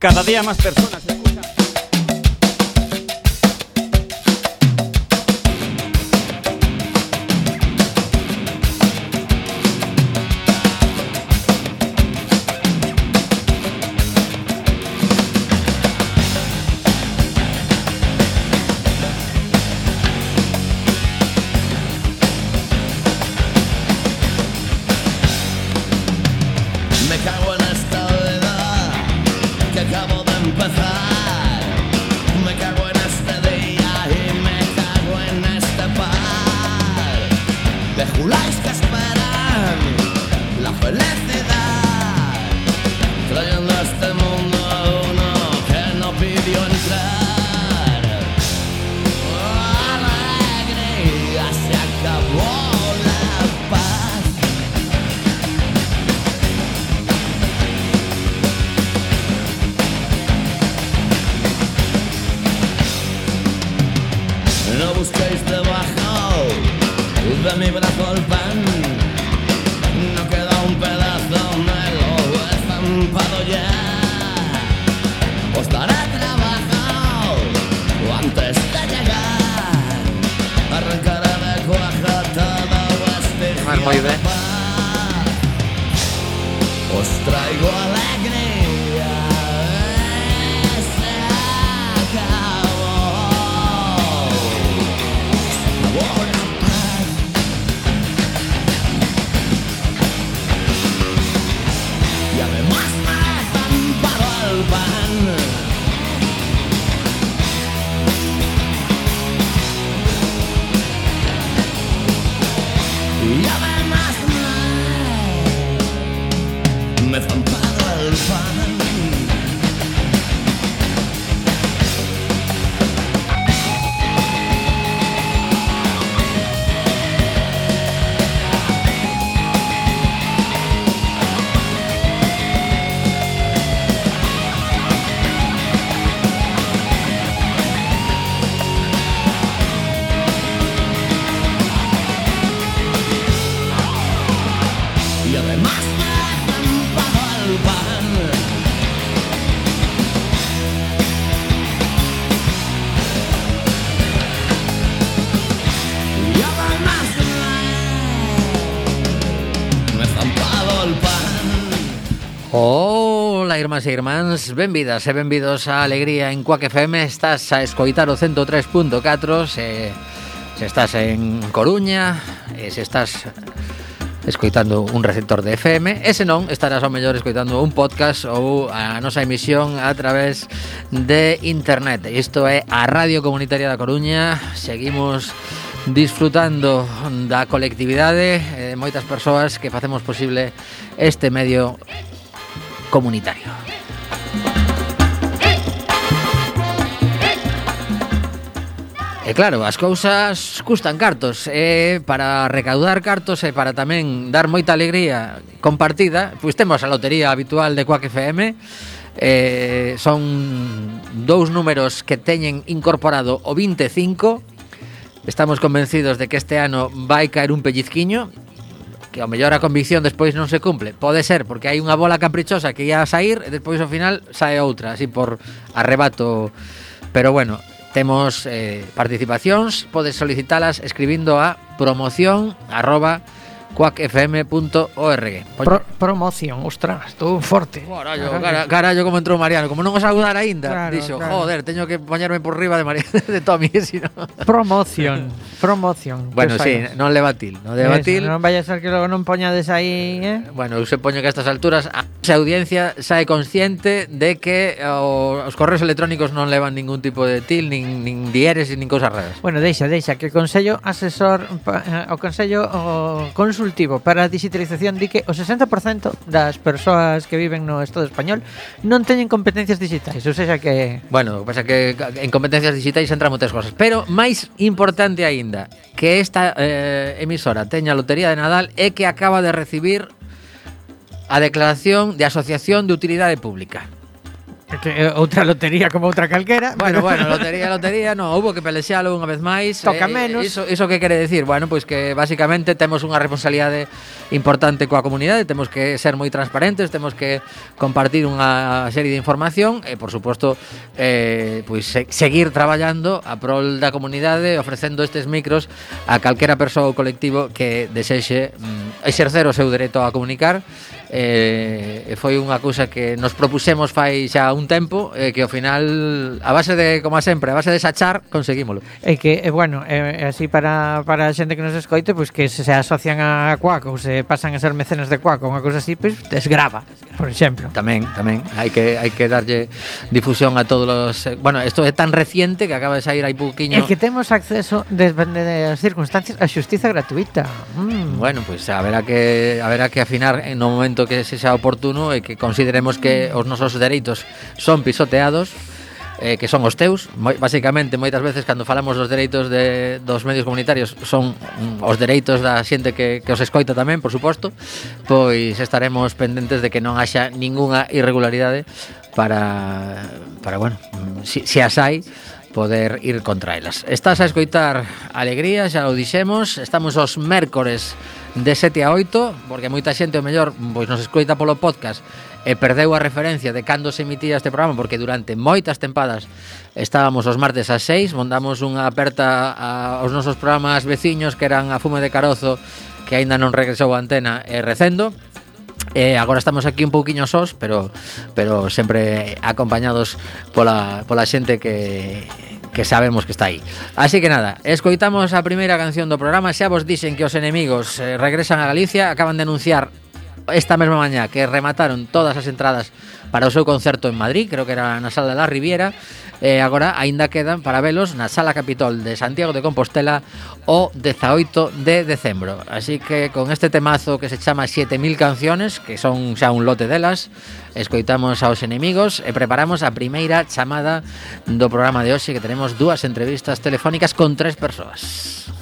Cada día más personas irmás e irmáns, benvidas e benvidos a Alegría en Cuac FM. Estás a escoitar o 103.4 se, se estás en Coruña, e se estás escoitando un receptor de FM e se non estarás ao mellor escoitando un podcast ou a nosa emisión a través de internet. Isto é a Radio Comunitaria da Coruña. Seguimos disfrutando da colectividade e de moitas persoas que facemos posible este medio comunitario. E claro, as cousas custan cartos e para recaudar cartos e para tamén dar moita alegría compartida, pois temos a lotería habitual de Quack FM eh, son dous números que teñen incorporado o 25 Estamos convencidos de que este ano vai caer un pellizquiño que ao mellor a convicción despois non se cumple. Pode ser, porque hai unha bola caprichosa que ia a sair e despois ao final sae outra, así por arrebato. Pero bueno, temos eh, participacións, podes solicitalas escribindo a promoción arroba cuacfm.org. Pro, promoción, ostras, todo forte. Carallo, carallo, carallo como entrou Mariano, como non os saudar aínda, claro, dixo, claro. joder, teño que bañarme por riba de Mariano de Tommy, si no. Promoción, promoción. Bueno, si, sí, non levatil, non levatil. non vaya a ser que logo non poñades aí, eh? eh bueno, eu se poño que a estas alturas a esa audiencia é consciente de que o, os correos electrónicos non levan ningún tipo de til, nin, nin dieres, nin cousas raras. Bueno, deixa, deixa, que o Consello Asesor, eh, o Consello o Consul consultivo para a digitalización di que o 60% das persoas que viven no Estado español non teñen competencias digitais, ou seja que... Bueno, o que pasa que en competencias digitais entran moitas cosas, pero máis importante aínda que esta eh, emisora teña a Lotería de Nadal é que acaba de recibir a declaración de Asociación de Utilidade Pública. Que eh, outra lotería como outra calquera. Bueno, bueno, lotería, lotería, no, houve que pelexealo unha vez máis. Toca eh, menos. Iso, iso que quere decir? Bueno, pois pues que basicamente temos unha responsabilidade importante coa comunidade, temos que ser moi transparentes, temos que compartir unha serie de información e, por suposto, eh, pois pues, seguir traballando a prol da comunidade, ofrecendo estes micros a calquera persoa ou colectivo que desexe mm, exercer o seu dereito a comunicar eh, foi unha cousa que nos propusemos fai xa un tempo e eh, que ao final a base de como a sempre, a base de sachar conseguímolo. E que eh, bueno, eh, así para para a xente que nos escoite, pois pues, que se, se asocian a Quack ou se pasan a ser mecenas de Quack ou unha cousa así, pois pues, desgrava, por exemplo. Tamén, tamén, hai que hai que darlle difusión a todos os eh, bueno, isto é tan reciente que acaba de sair hai pouquiño. É que temos acceso depende das circunstancias a xustiza gratuita. Mm. Bueno, pois pues, haberá que haberá que afinar en no momento momento que se xa oportuno e que consideremos que os nosos dereitos son pisoteados eh, que son os teus. Moi, Basicamente, moitas veces, cando falamos dos dereitos de, dos medios comunitarios Son mm, os dereitos da xente que, que os escoita tamén, por suposto Pois estaremos pendentes de que non haxa ningunha irregularidade Para, para bueno, si, si as hai poder ir contra elas. Estás a escoitar Alegría, xa o dixemos. Estamos os mércores de 7 a 8, porque moita xente o mellor pois nos escoita polo podcast e perdeu a referencia de cando se emitía este programa porque durante moitas tempadas estábamos os martes ás 6, mondamos unha aperta a, aos nosos programas veciños que eran a Fume de Carozo que aínda non regresou a antena e recendo. Eh, agora estamos aquí un pouquiño sós, pero pero sempre acompañados pola, pola xente que que sabemos que está aí. Así que nada, escoitamos a primeira canción do programa, xa vos dixen que os enemigos eh, regresan a Galicia, acaban de anunciar esta mesma mañá que remataron todas as entradas para o seu concerto en Madrid, creo que era na Sala da Riviera, e agora aínda quedan para velos na Sala Capitol de Santiago de Compostela o 18 de decembro. Así que con este temazo que se chama 7000 canciones, que son xa un lote delas, escoitamos aos enemigos e preparamos a primeira chamada do programa de hoxe que tenemos dúas entrevistas telefónicas con tres persoas.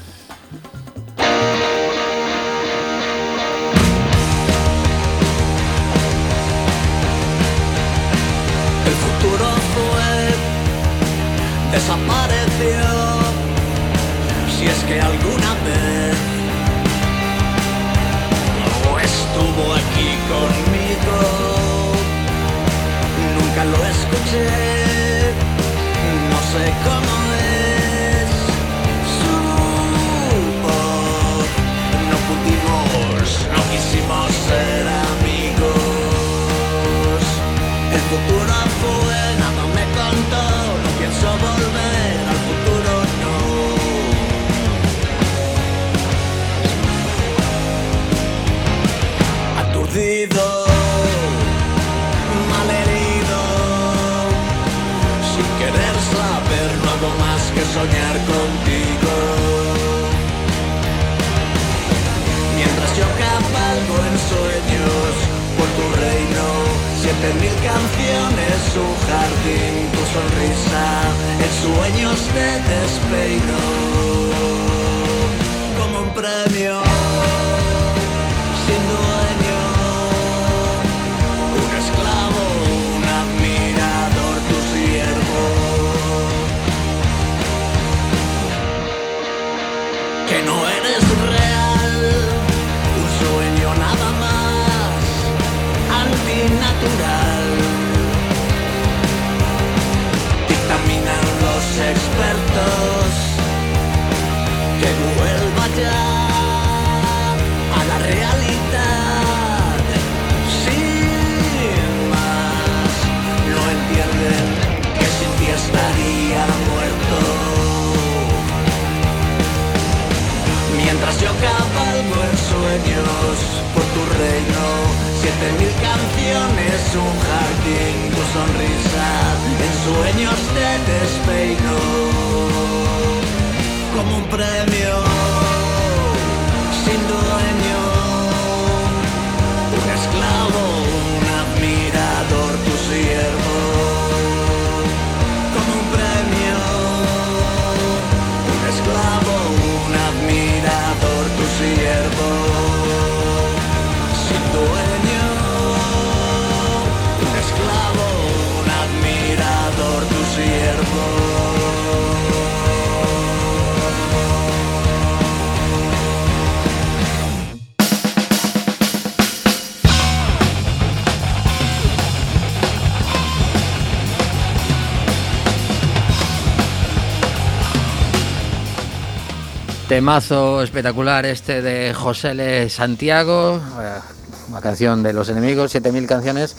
Temazo espectacular este de José L. Santiago, eh, unha canción de Los Enemigos, 7000 canciones.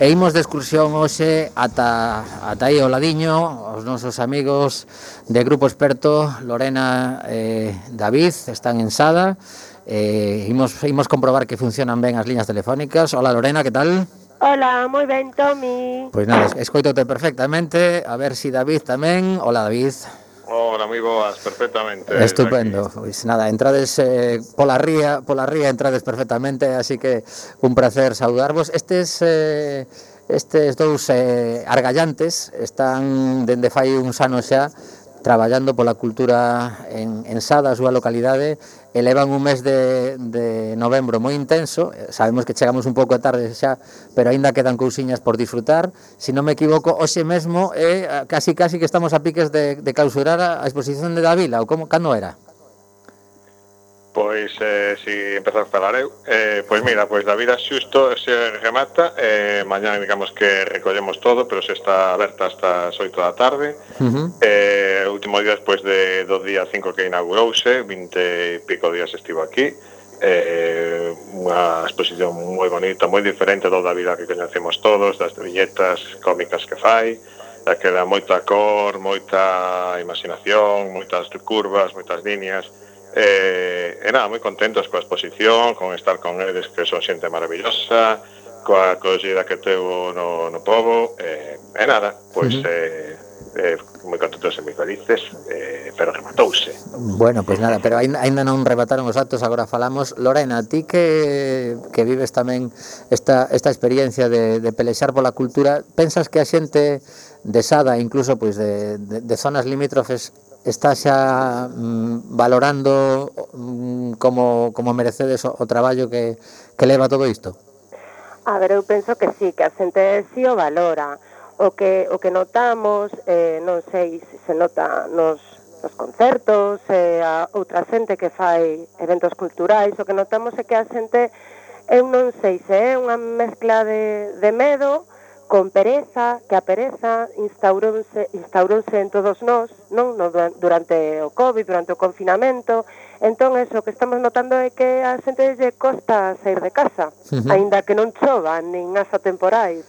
E imos de excursión hoxe ata, ata aí o ladiño, os nosos amigos de Grupo Experto, Lorena e eh, David, están en Sada. Eh, imos, imos comprobar que funcionan ben as liñas telefónicas. Hola Lorena, que tal? Hola, moi ben, Tommy. Pois pues nada, escoitote perfectamente, a ver si David tamén. Hola David. Hola, moi boas, perfectamente. Estupendo. Pois nada, entrades eh, pola ría, pola ría entrades perfectamente, así que un placer saudarvos. Estes eh, estes dous eh, argallantes están dende fai uns anos xa traballando pola cultura en, en Sada, a súa localidade, elevan un mes de, de novembro moi intenso, eh, sabemos que chegamos un pouco tarde xa, pero aínda quedan cousiñas por disfrutar, se si non me equivoco, hoxe mesmo é eh, casi casi que estamos a piques de, de clausurar a, a exposición de Davila, ou como, cando era? Pois, eh, si empezar falar eu eh, Pois mira, pois da vida xusto se remata eh, Mañán, digamos que recollemos todo Pero se está aberta hasta as 8 da tarde. Uh -huh. eh, Último día despois de, do día 5 que inaugurouse 20 e pico días estivo aquí. Eh, unha exposición moi bonita, moi diferente do da vida que coñecemos todos, das viñetas cómicas que fai, da que dá moita cor, moita imaginación, moitas curvas, moitas líneas, E, e nada, moi contentos coa exposición, con estar con eles que son xente maravillosa, coa acollida que teu no, no povo, e, e nada, pois uh -huh. eh, eh, moi contentos e moi felices, eh, pero rematouse. Bueno, pois nada, pero aínda, aínda non rebataron os actos, agora falamos. Lorena, ti que, que vives tamén esta, esta experiencia de, de pelexar pola cultura, pensas que a xente de Sada, incluso pois de, de, de zonas limítrofes, está xa mm, valorando mm, como, como merecedes o, o traballo que, que leva todo isto? A ver, eu penso que sí, que a xente sí o valora. O que, o que notamos, eh, non sei se se nota nos, nos concertos, eh, a outra xente que fai eventos culturais, o que notamos é que a xente, eu non sei se é unha mezcla de, de medo, con pereza, que a pereza instaurouse, instaurouse en todos nós, non no, durante o COVID, durante o confinamento. Entón, eso que estamos notando é que a xente lle costa sair de casa, uh -huh. aínda que non chova, nin asa temporais.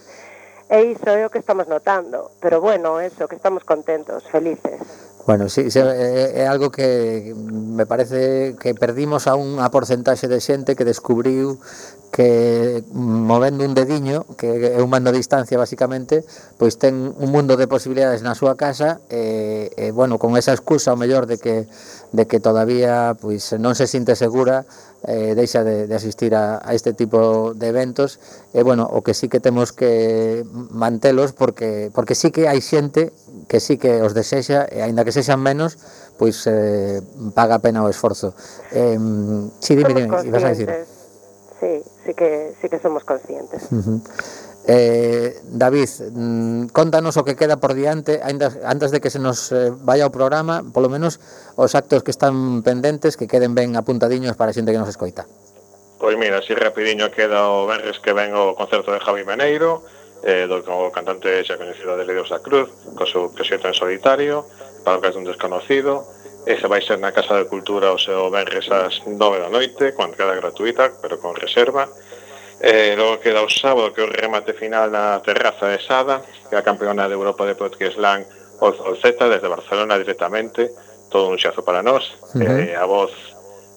E iso é o que estamos notando. Pero bueno, eso, que estamos contentos, felices. Bueno, sí, sí, eh, eh, é algo que me parece que perdimos a unha porcentaxe de xente que descubriu que mm, movendo un dediño, que é un mando a distancia basicamente, pois ten un mundo de posibilidades na súa casa e, e bueno, con esa excusa ao mellor de que de que todavía pois non se sinte segura, eh, deixa de, de asistir a, a este tipo de eventos e bueno, o que sí que temos que mantelos porque porque sí que hai xente que sí que os desexa e aínda que sexan menos, pois eh, paga a pena o esforzo. Eh, si, sí, dime, dime, ibas a dicir. Sí, sí que, sí que somos conscientes. Uh -huh. Eh, David, mm, contanos o que queda por diante ainda, antes de que se nos eh, vaya o programa, polo menos os actos que están pendentes que queden ben apuntadiños para a xente que nos escoita. Pois mira, así rapidiño queda o Benres que ven o concerto de Javi Maneiro eh, do o cantante xa coñecido de Lidio Cruz co seu proxecto en solitario para o que é un desconocido Ese vai ser na Casa de Cultura o seu Benres ás 9 da noite, con entrada gratuita, pero con reserva. Eh, logo queda o sábado que o remate final na terraza de Sada, que é a campeona de Europa de Podkeslan Olzeta, desde Barcelona directamente, todo un xazo para nós. Uh -huh. eh, a voz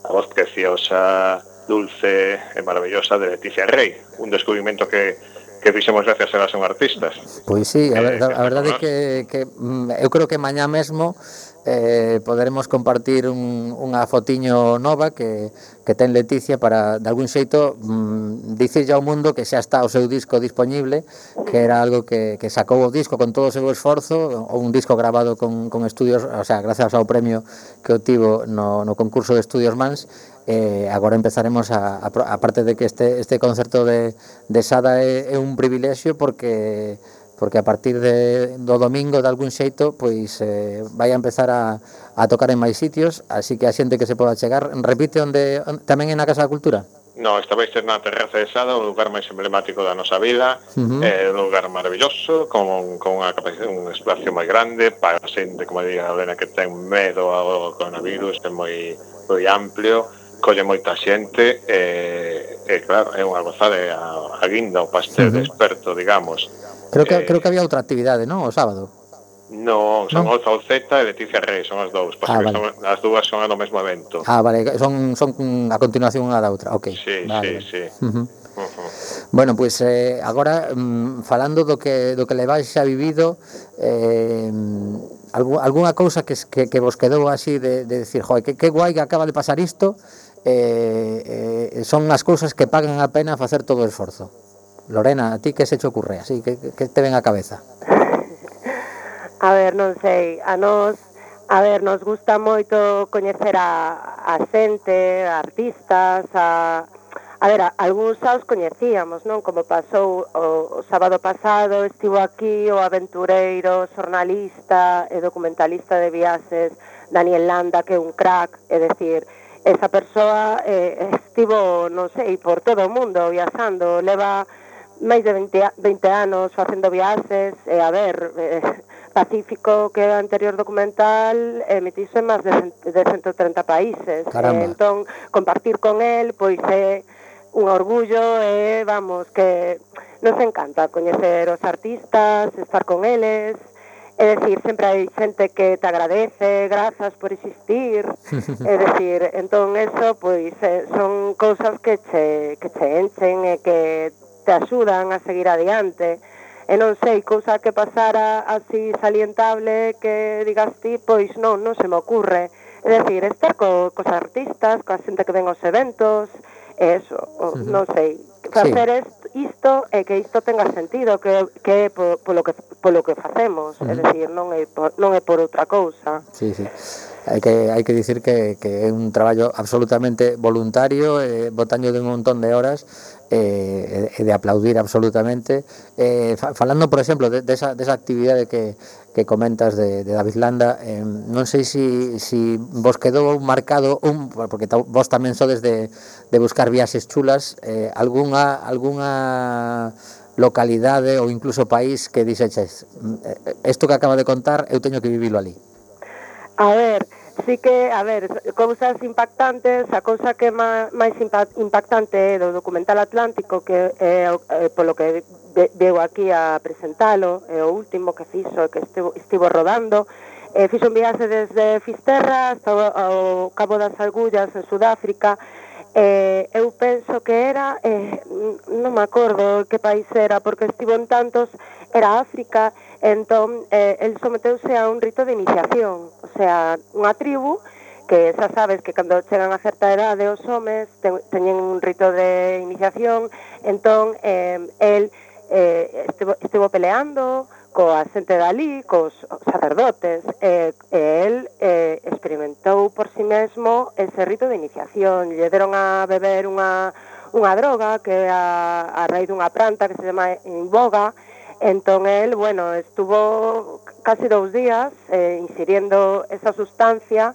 a voz preciosa, dulce e maravillosa de Leticia Rey, un descubrimento que que fixemos gracias a son artistas. Pois sí, a, eh, ver, eh, a verdade é que, que mm, eu creo que mañá mesmo eh, poderemos compartir un, unha fotiño nova que, que ten Leticia para, de algún xeito, mm, dicirlle ao mundo que xa está o seu disco disponible, que era algo que, que sacou o disco con todo o seu esforzo, ou un disco grabado con, con estudios, o sea, gracias ao premio que obtivo no, no concurso de estudios Mans, eh, agora empezaremos a, a, a parte de que este, este concerto de, de Sada é, é un privilexio porque porque a partir de, do domingo de algún xeito pois eh, vai a empezar a, a tocar en máis sitios así que a xente que se poda chegar repite onde, onde tamén é na Casa da Cultura No, esta vez na Terraza de Sada, o lugar máis emblemático da nosa vila, uh -huh. eh, un lugar maravilloso, con, con unha capacidade, un espacio moi grande, para a xente, como diga a Elena, que ten medo ao coronavirus, é moi, moi amplio, colle moita xente e, e claro, é unha gozada a, a guinda, o pastel uh -huh. desperto, digamos. Creo que, eh, creo que había outra actividade, non? O sábado. No, son ¿No? Oza Oceta e Leticia Rey, son as dous, porque ah, vale. son, as dúas son no mesmo evento. Ah, vale, son, son a continuación unha da outra, ok. Sí, vale, sí, vale. sí. Uh -huh. Uh -huh. Bueno, pois pues, eh, agora mm, falando do que do que levais xa vivido eh, algún, algunha cousa que, que, que vos quedou así de, de decir, joe, que, que guai que acaba de pasar isto Eh, eh, eh, son as cousas que pagan a pena facer todo o esforzo. Lorena, a ti que se che ocurre? Así que, que te ven a cabeza? A ver, non sei, a nós A ver, nos gusta moito coñecer a, a xente, a artistas, a, A ver, a, algúns xa os coñecíamos, non? Como pasou o, o sábado pasado, estivo aquí o aventureiro, xornalista e documentalista de viaxes Daniel Landa, que é un crack, é decir, esa persoa eh, estivo, non sei, por todo o mundo viaxando, leva máis de 20, 20 anos facendo viaxes, e eh, a ver, eh, Pacífico, que é o anterior documental, emitise máis de, de 130 países. Caramba. Eh, entón, compartir con el, pois é eh, un orgullo, e eh, vamos, que nos encanta coñecer os artistas, estar con eles, É decir, sempre hai xente que te agradece, grazas por existir, é decir, entón eso pois eh, son cousas que che que che enchen e eh, que te axudan a seguir adiante. E eh, non sei, cousa que pasara así salientable que digas ti, pois non, non se me ocurre. É decir, estar co, cos artistas, coa xente que ven aos eventos, eso, o, non sei, facer sí. isto e que isto tenga sentido, que que polo, polo que polo que facemos, uh -huh. é dicir, non é por, non é por outra cousa. Sí, sí. Hai que hai que dicir que que é un traballo absolutamente voluntario, eh botaño de un montón de horas eh, de aplaudir absolutamente. Eh, falando, por exemplo, de, de, esa, de esa actividade que que comentas de, de David Landa eh, non sei se si, si vos quedou marcado un porque ta, vos tamén sodes de, de buscar viaxes chulas eh, algunha algunha localidade ou incluso país que dixeches mm, eh, eh, isto que acaba de contar eu teño que vivilo ali A ver, sí que, a ver, cousas impactantes, a cousa que máis impactante é do documental Atlántico que é eh, polo que veu aquí a presentalo, é o último que fixo, que estivo, estivo rodando, eh, fixo un viaxe desde Fisterra hasta o, ao Cabo das Agullas, en Sudáfrica, eh, eu penso que era, eh, non me acordo que país era, porque estivo en tantos, era África, entón eh, el someteuse a un rito de iniciación, sea unha tribu que xa sabes que cando chegan a certa edade os homes ten, teñen un rito de iniciación, entón eh, el eh, estivo, estivo peleando coa xente dali, cos sacerdotes, e, eh, e el eh, experimentou por si sí mesmo ese rito de iniciación. Lle deron a beber unha, unha droga que a, a raíz dunha planta que se chama invoga, entón el, bueno, estuvo casi dous días eh, insiriendo esa sustancia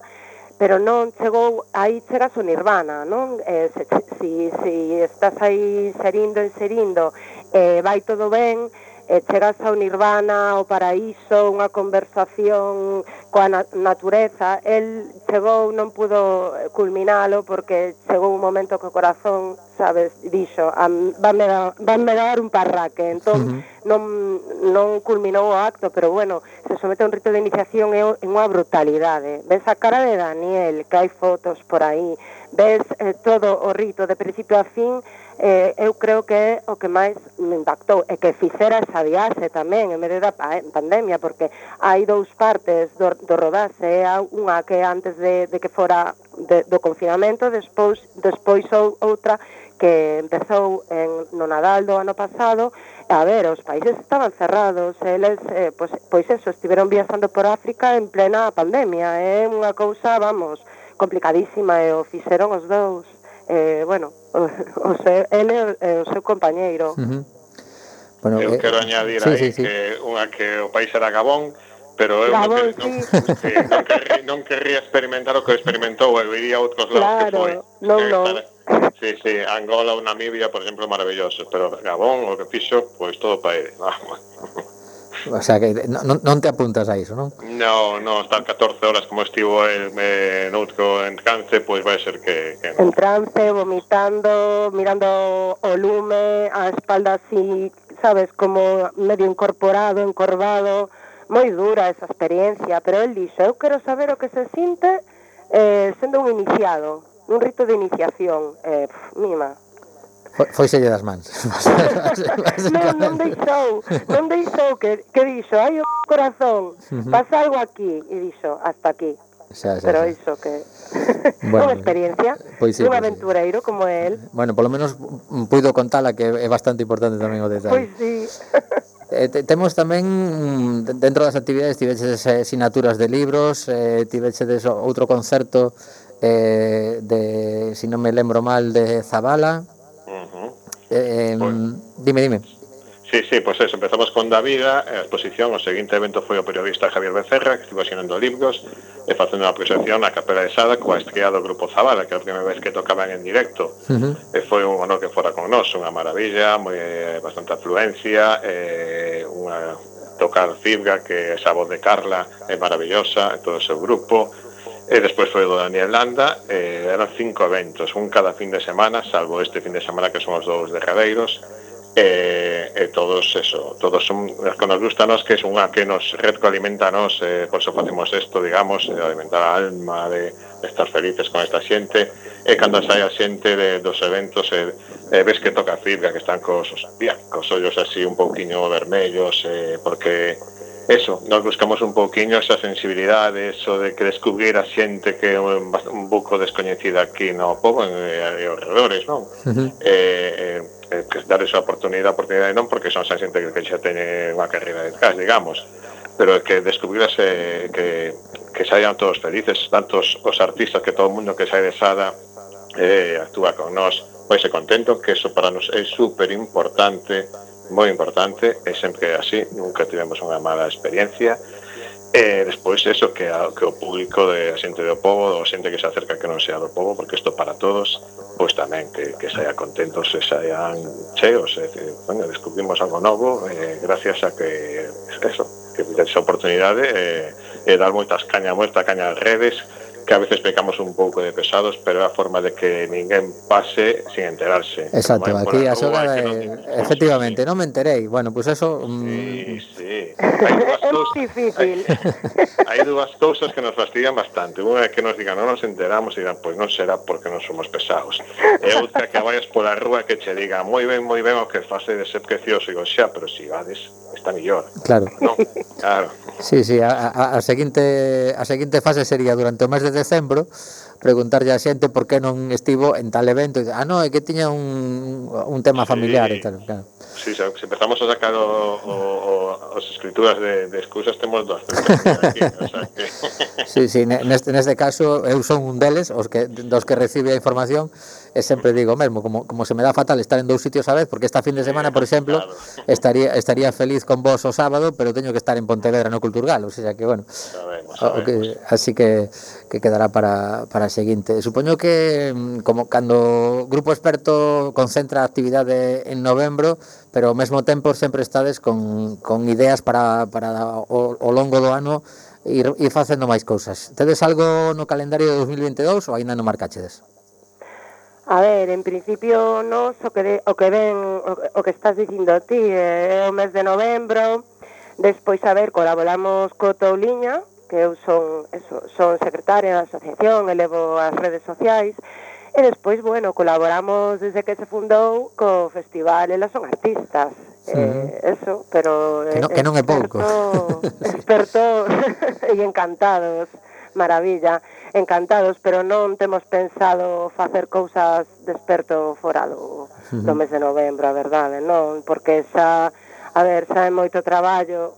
pero non chegou aí chegas o nirvana, non? Eh, se, se, se estás aí serindo, inserindo, eh, vai todo ben, e chegas ao nirvana, ao paraíso, unha conversación coa na natureza, el chegou, non pudo culminalo porque chegou un momento que o corazón, sabes, dixo, vanme dar, vanme dar un parraque, entón uh -huh. non, non culminou o acto, pero bueno, se somete a un rito de iniciación é unha brutalidade. Ves a cara de Daniel, que hai fotos por aí, ves eh, todo o rito de principio a fin, eh, eu creo que é o que máis me impactou e que fixera esa viaxe tamén en medio da eh, pandemia porque hai dous partes do, do rodaxe unha que antes de, de que fora de, do confinamento despois, despois ou, outra que empezou en, no Nadal do ano pasado, a ver, os países estaban cerrados, eles, eh, pois, pois eso, estiveron viaxando por África en plena pandemia, é eh, unha cousa, vamos, complicadísima, e eh, o fixeron os dous, eh, bueno, o, o seu, ele é o seu compañeiro. Uh -huh. bueno, eu eh, quero añadir sí, aí sí, sí. que unha que o país era Gabón, pero eu Gabón, non, sí. non, sí, non, querría, non querría experimentar o que experimentou, eu iría a outros lados claro, que foi. Non, non. Sí, sí, Angola ou Namibia, por exemplo, maravilloso, pero Gabón, o que fixo, pois pues, todo para ele. Vamos. O sea que non, non te apuntas a iso, non? No, no, estar 14 horas como estivo el, eh, me, noutro en trance, pois vai ser que, que no. En trance, vomitando, mirando o lume, a espalda así, sabes, como medio incorporado, encorvado, moi dura esa experiencia, pero el dixo, eu quero saber o que se sinte eh, sendo un iniciado, un rito de iniciación, eh, pff, mima, Foi, foi selle das mans. non, non deixou, non deixou que, que dixo, ai o corazón, pasa algo aquí, e dixo, hasta aquí. Xa, xa, Pero xa. iso que bueno, unha experiencia pois sí, dun pois aventureiro como el. Bueno, polo menos puido contala que é bastante importante tamén o detalle. Pois sí. Eh, te, temos tamén mm, dentro das actividades tiveches eh, sinaturas de libros, eh, tiveches outro concerto eh, de, se si non me lembro mal, de Zabala. Uh eh, pois. Dime, dime. Sí, sí, pois eso, empezamos con Davida, a eh, exposición, o seguinte evento foi o periodista Javier Becerra, que estivo asinando libros eh, e facendo unha presentación na Capela de Sada coa estrela do Grupo Zavala, que é a primeira vez que tocaban en directo. Uh eh, -huh. E foi un honor que fora con nós, unha maravilla, moi, bastante afluencia, eh, unha tocar fibra, que esa voz de Carla é maravillosa, e todo o seu grupo, E despois foi do Daniel Landa, eh, eran cinco eventos, un cada fin de semana, salvo este fin de semana que son os dous derradeiros, e, e todos eso, todos son os que nos gustan nos, que son unha que nos retroalimenta nos, eh, por eso facemos isto, digamos, de alimentar a alma, de, de estar felices con esta xente, e cando sai a xente de, dos eventos, e, e ves que toca fibra, que están cos, os, cos ollos así un pouquiño vermellos, eh, porque eso, nós buscamos un pouquiño esa sensibilidade, eso de que descubrir a xente que é un, un buco descoñecida aquí no pobo en eh, e alrededores, non? Uh -huh. eh, eh, eh que dar esa oportunidade, oportunidade non porque son xa xente que, que xa teñe unha carreira detrás, digamos, pero que descubrirase que, que saian todos felices, tantos os artistas que todo o mundo que sai de Sada eh, actúa con nós, pois se contento, que eso para nos é super importante moi importante, é sempre así, nunca tivemos unha mala experiencia, E despois eso, que, a, que o público de a xente do povo, ou xente que se acerca que non sea do povo, porque isto para todos, pois tamén que, que saia contentos e saian cheos, e, bueno, descubrimos algo novo, eh, gracias a que eso, que esa oportunidade e, eh, e dar moitas caña, moita caña ás redes, que a veces pecamos un pouco de pesados, pero é a forma de que ninguén pase sin enterarse. Exacto, aquí a soga de... Efectivamente, non me enterei. Bueno, pois pues eso... Mm... Sí, sí. Hai dúas cousas... difícil. Hai, dúas cousas que nos fastidian bastante. Unha é que nos digan, non nos enteramos, e dirán, pois non será porque non somos pesados. E outra que vayas pola rúa que che diga, moi ben, moi ben, o que fase de ser precioso. E digo, xa, pero si vades, está millor. Claro. No, claro. Sí, sí, a, a, a, seguinte, a seguinte fase sería durante o mes de decembro preguntarlle a xente por que non estivo en tal evento. Ah, non, é que tiña un, un tema familiar sí, e tal. Claro. Sí, se empezamos a sacar o, o, o as escrituras de, de excusas temos dos. Aquí, o sea que... sí, sí, neste, neste caso eu son un deles, os que, dos que recibe a información, e sempre digo mesmo, como, como se me dá fatal estar en dous sitios a vez, porque esta fin de semana, por exemplo, claro. estaría estaría feliz con vos o sábado, pero teño que estar en Pontevedra no Culturgal, o sea que, bueno, sabemos, sabemos. O que, así que que quedará para, para a seguinte. Supoño que mm, como cando Grupo Experto concentra a actividade en novembro, pero ao mesmo tempo sempre estades con, con ideas para, para o, o longo do ano ir, ir facendo máis cousas. Tedes algo no calendario de 2022 ou aínda non marcachedes? A ver, en principio nos o que, de, o que ven, o, o que estás dicindo ti, eh, é eh, o mes de novembro, despois, a ver, colaboramos co Touliña, que eu son, eso, son secretaria da asociación, elevo as redes sociais, e despois, bueno, colaboramos desde que se fundou co festival Elas son artistas, Eh, eso, pero que, non, que non é pouco. Experto e encantados, maravilla, encantados, pero non temos pensado facer cousas de experto fora do, do mes de novembro, a verdade, non, porque xa, a ver, xa é moito traballo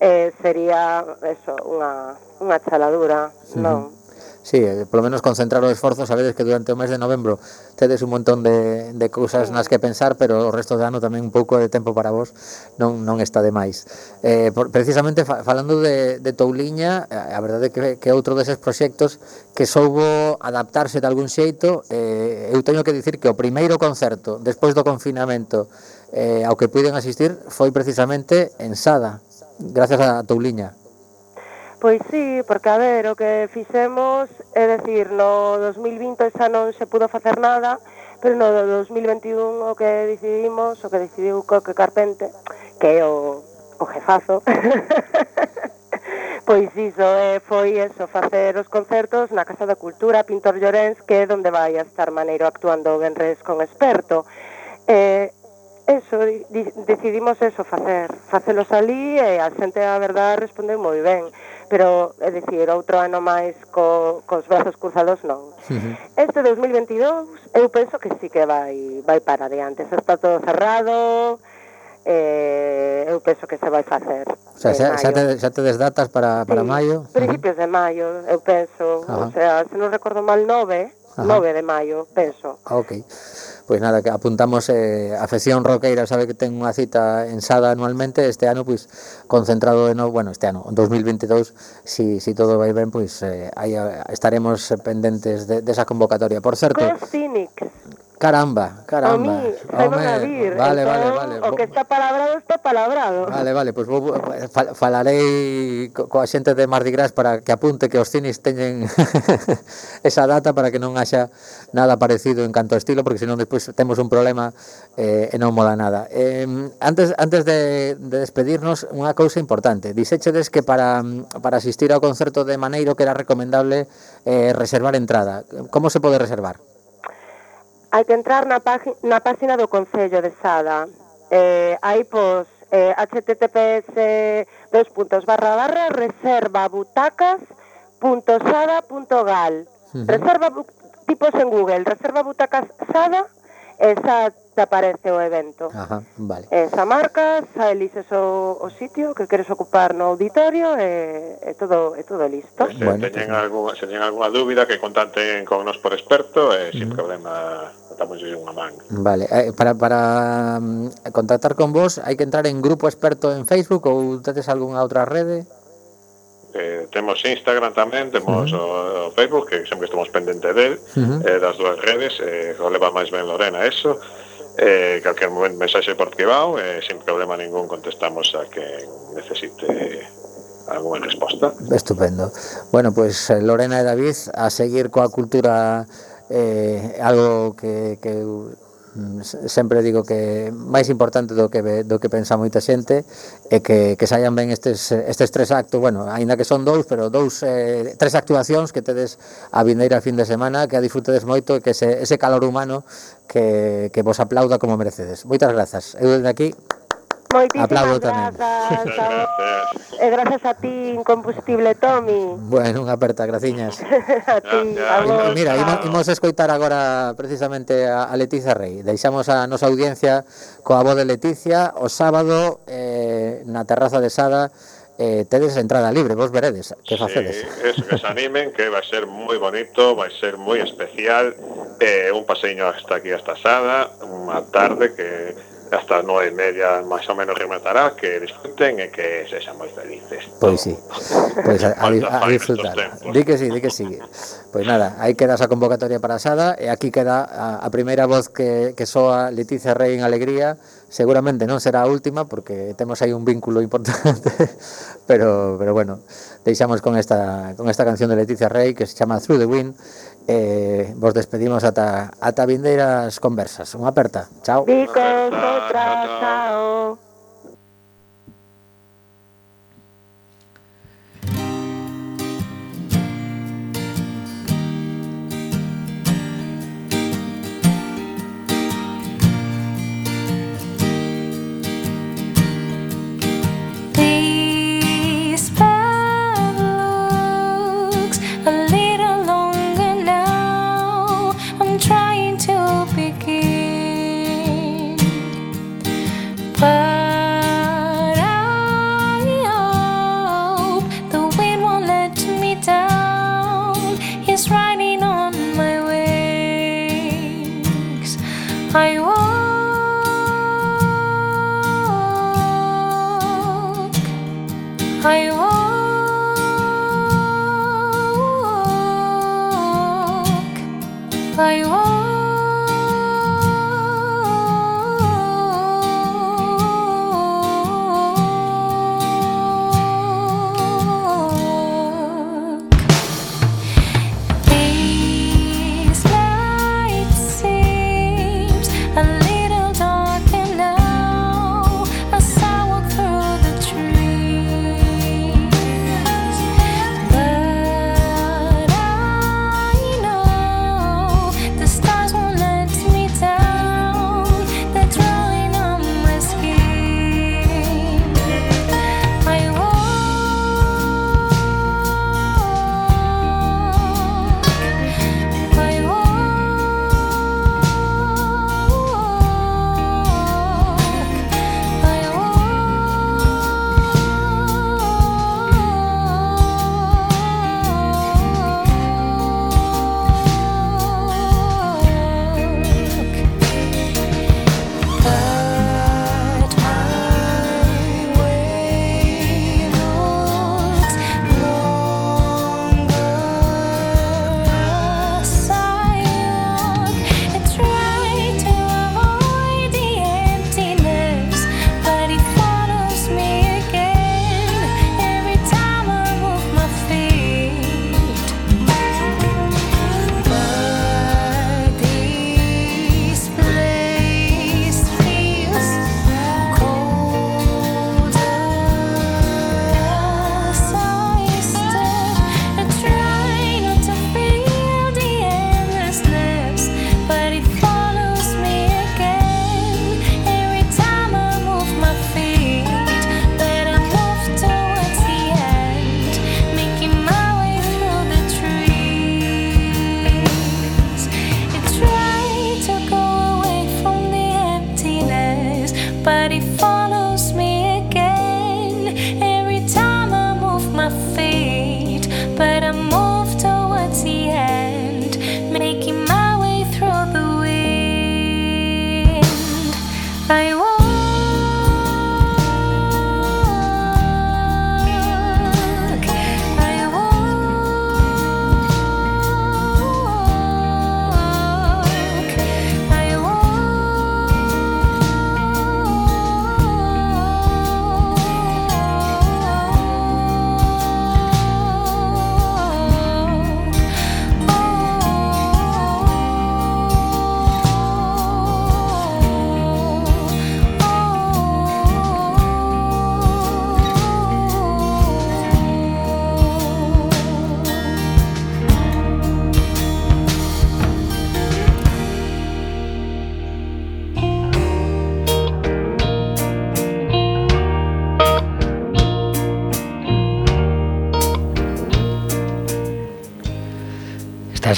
eh, sería eso, unha, unha chaladura, sí. non? Sí, eh, polo menos concentrar os esforzos, sabedes que durante o mes de novembro tedes un montón de, de cousas nas que pensar, pero o resto do ano tamén un pouco de tempo para vos non, non está de máis. Eh, por, precisamente fa, falando de, de Touliña, eh, a verdade que, que outro deses proxectos que soubo adaptarse de algún xeito, eh, eu teño que dicir que o primeiro concerto, despois do confinamento, eh, ao que puiden asistir, foi precisamente en Sada, gracias a Touliña. Pois sí, porque a ver, o que fixemos, é decir, no 2020 xa non se pudo facer nada, pero no 2021 o que decidimos, o que decidiu Coque Carpente, que é o, o jefazo, pois iso eh, foi eso, facer os concertos na Casa da Cultura Pintor Llorens, que é onde vai a estar Maneiro actuando o Benres con experto. Eh, eso, decidimos eso, facer, facelos ali e a xente a verdade respondeu moi ben pero, é dicir, outro ano máis co, cos brazos cruzados non. Uh -huh. Este 2022 eu penso que sí que vai, vai para adiante, xa está todo cerrado, eh, eu penso que se vai facer. O sea, xa, xa, te, xa te desdatas para, para sí, maio? principios uh -huh. de maio, eu penso, uh -huh. o sea, se non recordo mal, 9, uh -huh. 9 de maio, penso. Ah, ok. Pois nada, que apuntamos eh, afección roqueira sabe que ten unha cita ensada anualmente este ano pois concentrado de novo, bueno, este ano, 2022, si, si todo vai ben, pois eh, aí estaremos pendentes de, desa convocatoria. Por certo, Cos Cynics. Caramba, caramba. A mí, home, a vir, vale, entón, vale, vale. O que está palabrado está palabrado. Vale, vale, pois pues, fal, falarei coa xente de Mardi Gras para que apunte que os cines teñen esa data para que non haxa nada parecido en canto a estilo, porque senón despois temos un problema eh, e non mola nada. Eh, antes antes de, de despedirnos, unha cousa importante. Dixéchedes que para, para asistir ao concerto de Maneiro que era recomendable eh, reservar entrada. Como se pode reservar? hai que entrar na, na página do Concello de Sada. Eh, hai, pois, eh, https dos puntos barra barra reserva butacas punto sada punto gal. Uh -huh. Reserva tipos en Google, reserva butacas sada, esa que aparece o evento. Ajá, vale. Eh, Esa marca, xa elises o, o sitio que queres ocupar no auditorio e, eh, e todo é todo listo. Se bueno, teñen pues... Eh. algunha, se teñen algunha dúbida que contacten con nos por experto e eh, sin mm. problema en unha man. Vale, eh, para, para mm, contactar con vos hai que entrar en grupo experto en Facebook ou tedes algunha outra rede? eh, temos Instagram tamén, temos uh -huh. o, o Facebook, que sempre estamos pendente del, uh -huh. eh, das dúas redes, eh, o leva máis ben Lorena eso, Eh, calquer momento mensaxe por privado e eh, sin problema ningún contestamos a que necesite alguna resposta. Estupendo. Bueno, pues eh, Lorena e David a seguir coa cultura eh, algo que, que Mm, sempre digo que máis importante do que do que pensa moita xente é que, que saian ben estes, estes tres actos, bueno, aínda que son dous, pero dous eh, tres actuacións que tedes a vindeira fin de semana, que a disfrutedes moito e que ese, ese calor humano que, que vos aplauda como merecedes. Moitas grazas. Eu desde aquí Moitísimas Aplaudo tamén. Grazas, gracias. E grazas eh, a ti, incombustible Tommy. Bueno, unha aperta, graciñas. a ti, a vos. Eh, mira, imos, imos escoitar agora precisamente a, a Leticia Rey. Deixamos a nosa audiencia coa voz de Leticia o sábado eh, na terraza de Sada eh, tedes entrada libre, vos veredes que facedes. Sí, eso, que se animen, que vai ser moi bonito, vai ser moi especial, eh, un paseiño hasta aquí, hasta Sada, unha tarde que hasta nove e media máis ou menos rematará que disfruten e que sexan moi felices. Pois sí, pois a, a, a disfrutar. Di que sí, di que sí. Pois nada, aí queda esa convocatoria para Sada e aquí queda a, a primeira voz que, que soa Leticia Rey en Alegría seguramente non será a última porque temos aí un vínculo importante, pero pero bueno, deixamos con esta con esta canción de Leticia Rey que se chama Through the Wind. Eh, vos despedimos ata ata vindeiras conversas. Unha aperta. Chao. Dicos, outra, chao.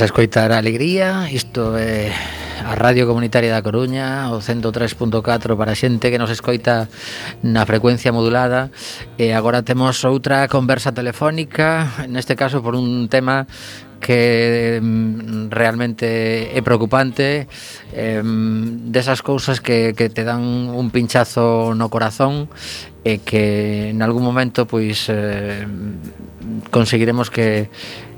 a escoitar a Alegría, isto é a Radio Comunitaria da Coruña, o 103.4 para a xente que nos escoita na frecuencia modulada. E agora temos outra conversa telefónica, neste caso por un tema que mm, realmente é preocupante eh, desas cousas que, que te dan un pinchazo no corazón e que en algún momento pois eh, conseguiremos que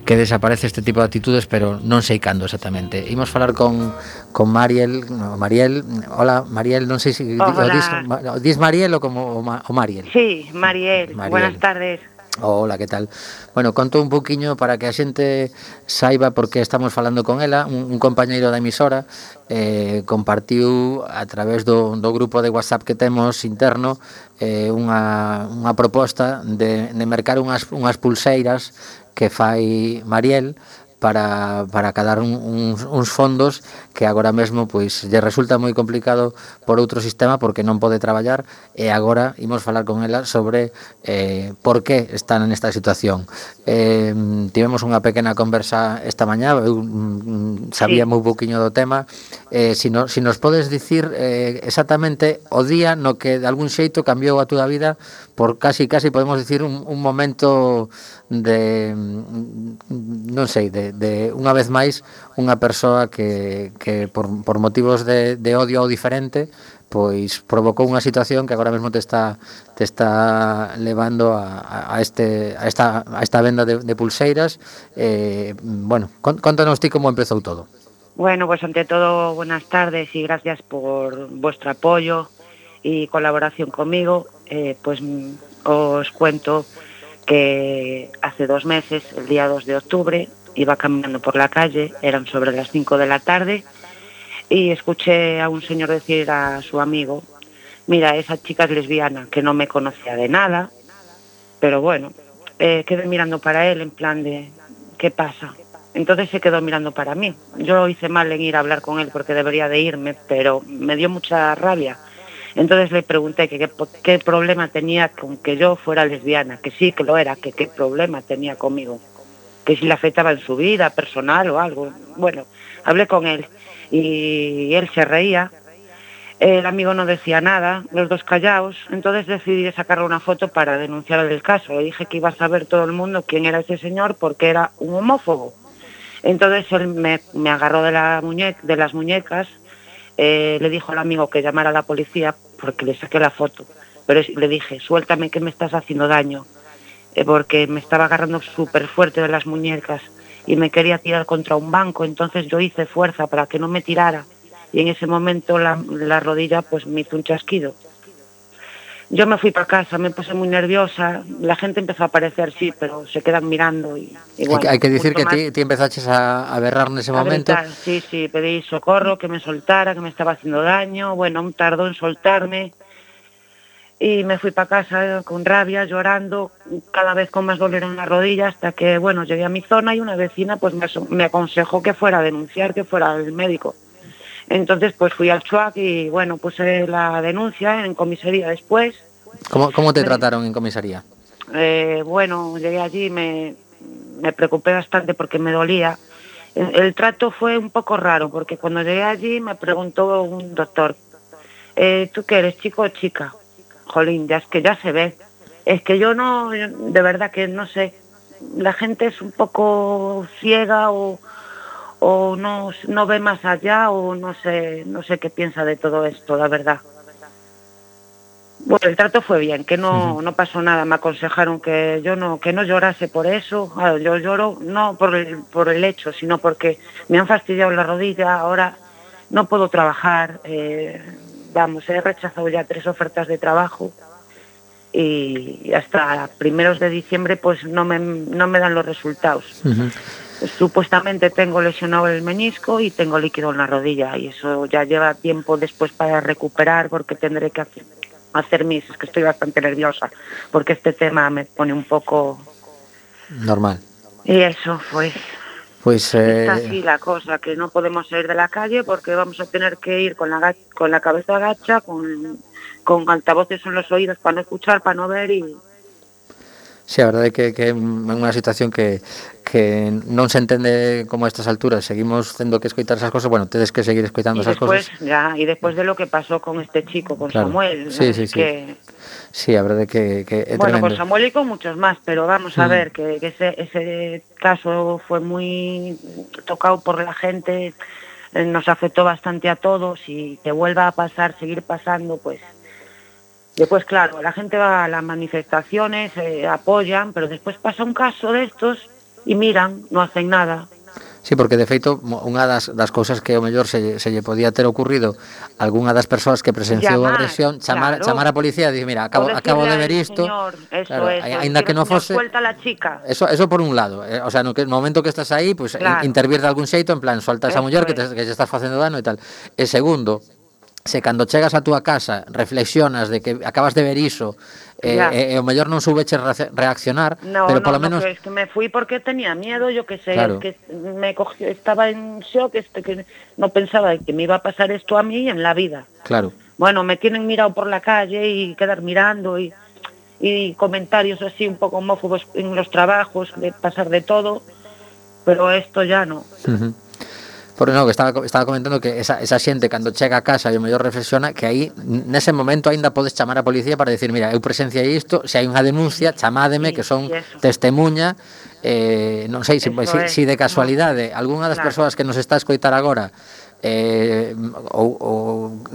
que desaparece este tipo de actitudes, pero non sei cando exactamente. Imos falar con, con Mariel, no, Mariel, hola Mariel, non sei se di- o Hola. dis, Mariel ou como o, Ma- o Mariel. Sí, Mariel. Mariel. Buenas tardes. Hola, que tal? Bueno, conto un poquinho para que a xente saiba por que estamos falando con ela Un, un compañeiro da emisora eh, compartiu a través do, do grupo de WhatsApp que temos interno eh, unha, unha proposta de, de mercar unhas, unhas pulseiras que fai Mariel para, para cadar un, uns, uns fondos que agora mesmo pois lle resulta moi complicado por outro sistema porque non pode traballar e agora imos falar con ela sobre eh, por que están nesta situación. Eh, tivemos unha pequena conversa esta mañá, eu mm, mm sabía sí. moi poquinho do tema. Eh, si, no, si nos podes dicir eh, exactamente o día no que de algún xeito cambiou a túa vida por casi casi podemos dicir un, un momento de mm, non sei, de, de unha vez máis unha persoa que, que por, por motivos de, de odio ao diferente pois provocou unha situación que agora mesmo te está te está levando a, este a esta a esta venda de, de pulseiras. Eh, bueno, con- contanos ti como empezou todo. Bueno, pues ante todo, buenas tardes y gracias por vuestro apoyo y colaboración conmigo. Eh, pues os cuento que hace dos meses, el día 2 de octubre, iba caminando por la calle, eran sobre las 5 de la tarde, y escuché a un señor decir a su amigo, mira, esa chica es lesbiana, que no me conocía de nada, pero bueno, eh, quedé mirando para él en plan de, ¿qué pasa? Entonces se quedó mirando para mí. Yo hice mal en ir a hablar con él porque debería de irme, pero me dio mucha rabia. Entonces le pregunté que qué, problema tenía con que yo fuera lesbiana, que sí que lo era, que qué problema tenía conmigo, que si le afectaba en su vida personal o algo. Bueno, hablé con él y él se reía. El amigo no decía nada, los dos callados, entonces decidí sacarle una foto para denunciar el caso. Le dije que iba a saber todo el mundo quién era ese señor porque era un homófobo. Entonces él me, me agarró de, la muñe- de las muñecas, eh, le dijo al amigo que llamara a la policía porque le saqué la foto. Pero le dije, suéltame que me estás haciendo daño, eh, porque me estaba agarrando súper fuerte de las muñecas y me quería tirar contra un banco, entonces yo hice fuerza para que no me tirara y en ese momento la, la rodilla pues me hizo un chasquido. Yo me fui para casa, me puse muy nerviosa, la gente empezó a aparecer, sí, pero se quedan mirando y, y Hai bueno, que- hai que ti empezaches a, a berrar nese A momento. gritar, sí, sí, pedí socorro, que me soltara, que me estaba haciendo daño. Bueno, tardó en soltarme. Y me fui para casa eh, con rabia, llorando, cada vez con más dolor en la rodilla, hasta que, bueno, llegué a mi zona y una vecina pues me, aconsejó que fuera a denunciar, que fuera al médico. Entonces pues fui al CHUAC y, bueno, puse la denuncia en comisaría después. Como, como te trataron en comisaría? Eh, bueno, llegué allí, me, me preocupé bastante porque me dolía. El, el trato fue un poco raro porque cuando llegué allí me preguntó un doctor, eh, ¿tú qué eres, chico o chica? Jolín, ya es que ya se ve. Es que yo no, de verdad que no sé. La gente es un poco ciega o, o no, no ve más allá o no sé, no sé qué piensa de todo esto, la verdad. Bueno, el trato fue bien, que no, no pasó nada. Me aconsejaron que yo no, que no llorase por eso. Claro, yo lloro no por el, por el hecho, sino porque me han fastidiado la rodilla. Ahora no puedo trabajar. eh, vamos, he rechazado ya tres ofertas de trabajo y hasta primeros de diciembre pues no me, no me dan los resultados. Supuestamente tengo lesionado el menisco y tengo líquido en la rodilla y eso ya lleva tiempo después para recuperar porque tendré que hacer, hacer mis... Es que estoy bastante nerviosa porque este tema me pone un poco... Normal. Y eso, pues Pois eh, está así la cosa, que no podemos salir de la calle porque vamos a tener que ir con la, con la cabeza agacha, con, con altavoces en los oídos para no escuchar, para no ver y... Sí, a verdade é que, que é unha situación que, que non se entende como a estas alturas seguimos tendo que escoitar esas cosas, bueno, tedes que seguir escoitando Y esas después, cosas. ya, y después de lo que pasó con este chico, con Claro. Samuel, Sí, ¿no? sí, sí. que Sí, a verdade que, que é Bueno, tremendo. con Samuel y con muchos más, pero vamos a Mm. ver que, que ese, ese caso fue muy tocado por la gente, eh, nos afectó bastante a todos y que vuelva a pasar, seguir pasando, pues Después, claro, la gente va a las manifestaciones, eh, apoyan, pero despois pasa un caso destos e miran, no hacen nada. Sí, porque de feito unha das, das cousas que ao mellor se, se lle podía ter ocurrido algunha das persoas que presenciou llamar, a agresión, chamar, claro. chamar a policía e dicir, mira, acabo, acabo de ver isto. Señor, eso, claro, eso, ainda que non fose la chica. Eso, eso por un lado, eh, o sea, no, que, no momento que estás aí, pues eh, claro. intervir de algún xeito en plan, solta esa muller que, te, que lle estás facendo dano e tal. E segundo, se cando chegas a túa casa reflexionas de que acabas de ver iso e, Ya. e, e o mellor non soubeches reac- reaccionar, No, pero no, polo no, menos es que me fui porque tenía miedo, yo que sé, Claro. es que me cogió, estaba en shock, este, que no pensaba que me iba a pasar esto a mí en la vida. claro. Bueno, me tienen mirado por la calle y quedar mirando y, y comentarios así un poco homófobos en los trabajos, de pasar de todo, pero esto ya no. Por no, que estaba, estaba comentando que esa, esa xente cando chega a casa e o mellor reflexiona que aí nese momento aínda podes chamar a policía para decir, mira, eu presenciei isto, se hai unha denuncia, chamádeme sí, que son testemunha, eh, non sei se si, si, si de casualidade algunha das claro. persoas que nos está a escoitar agora eh, ou, ou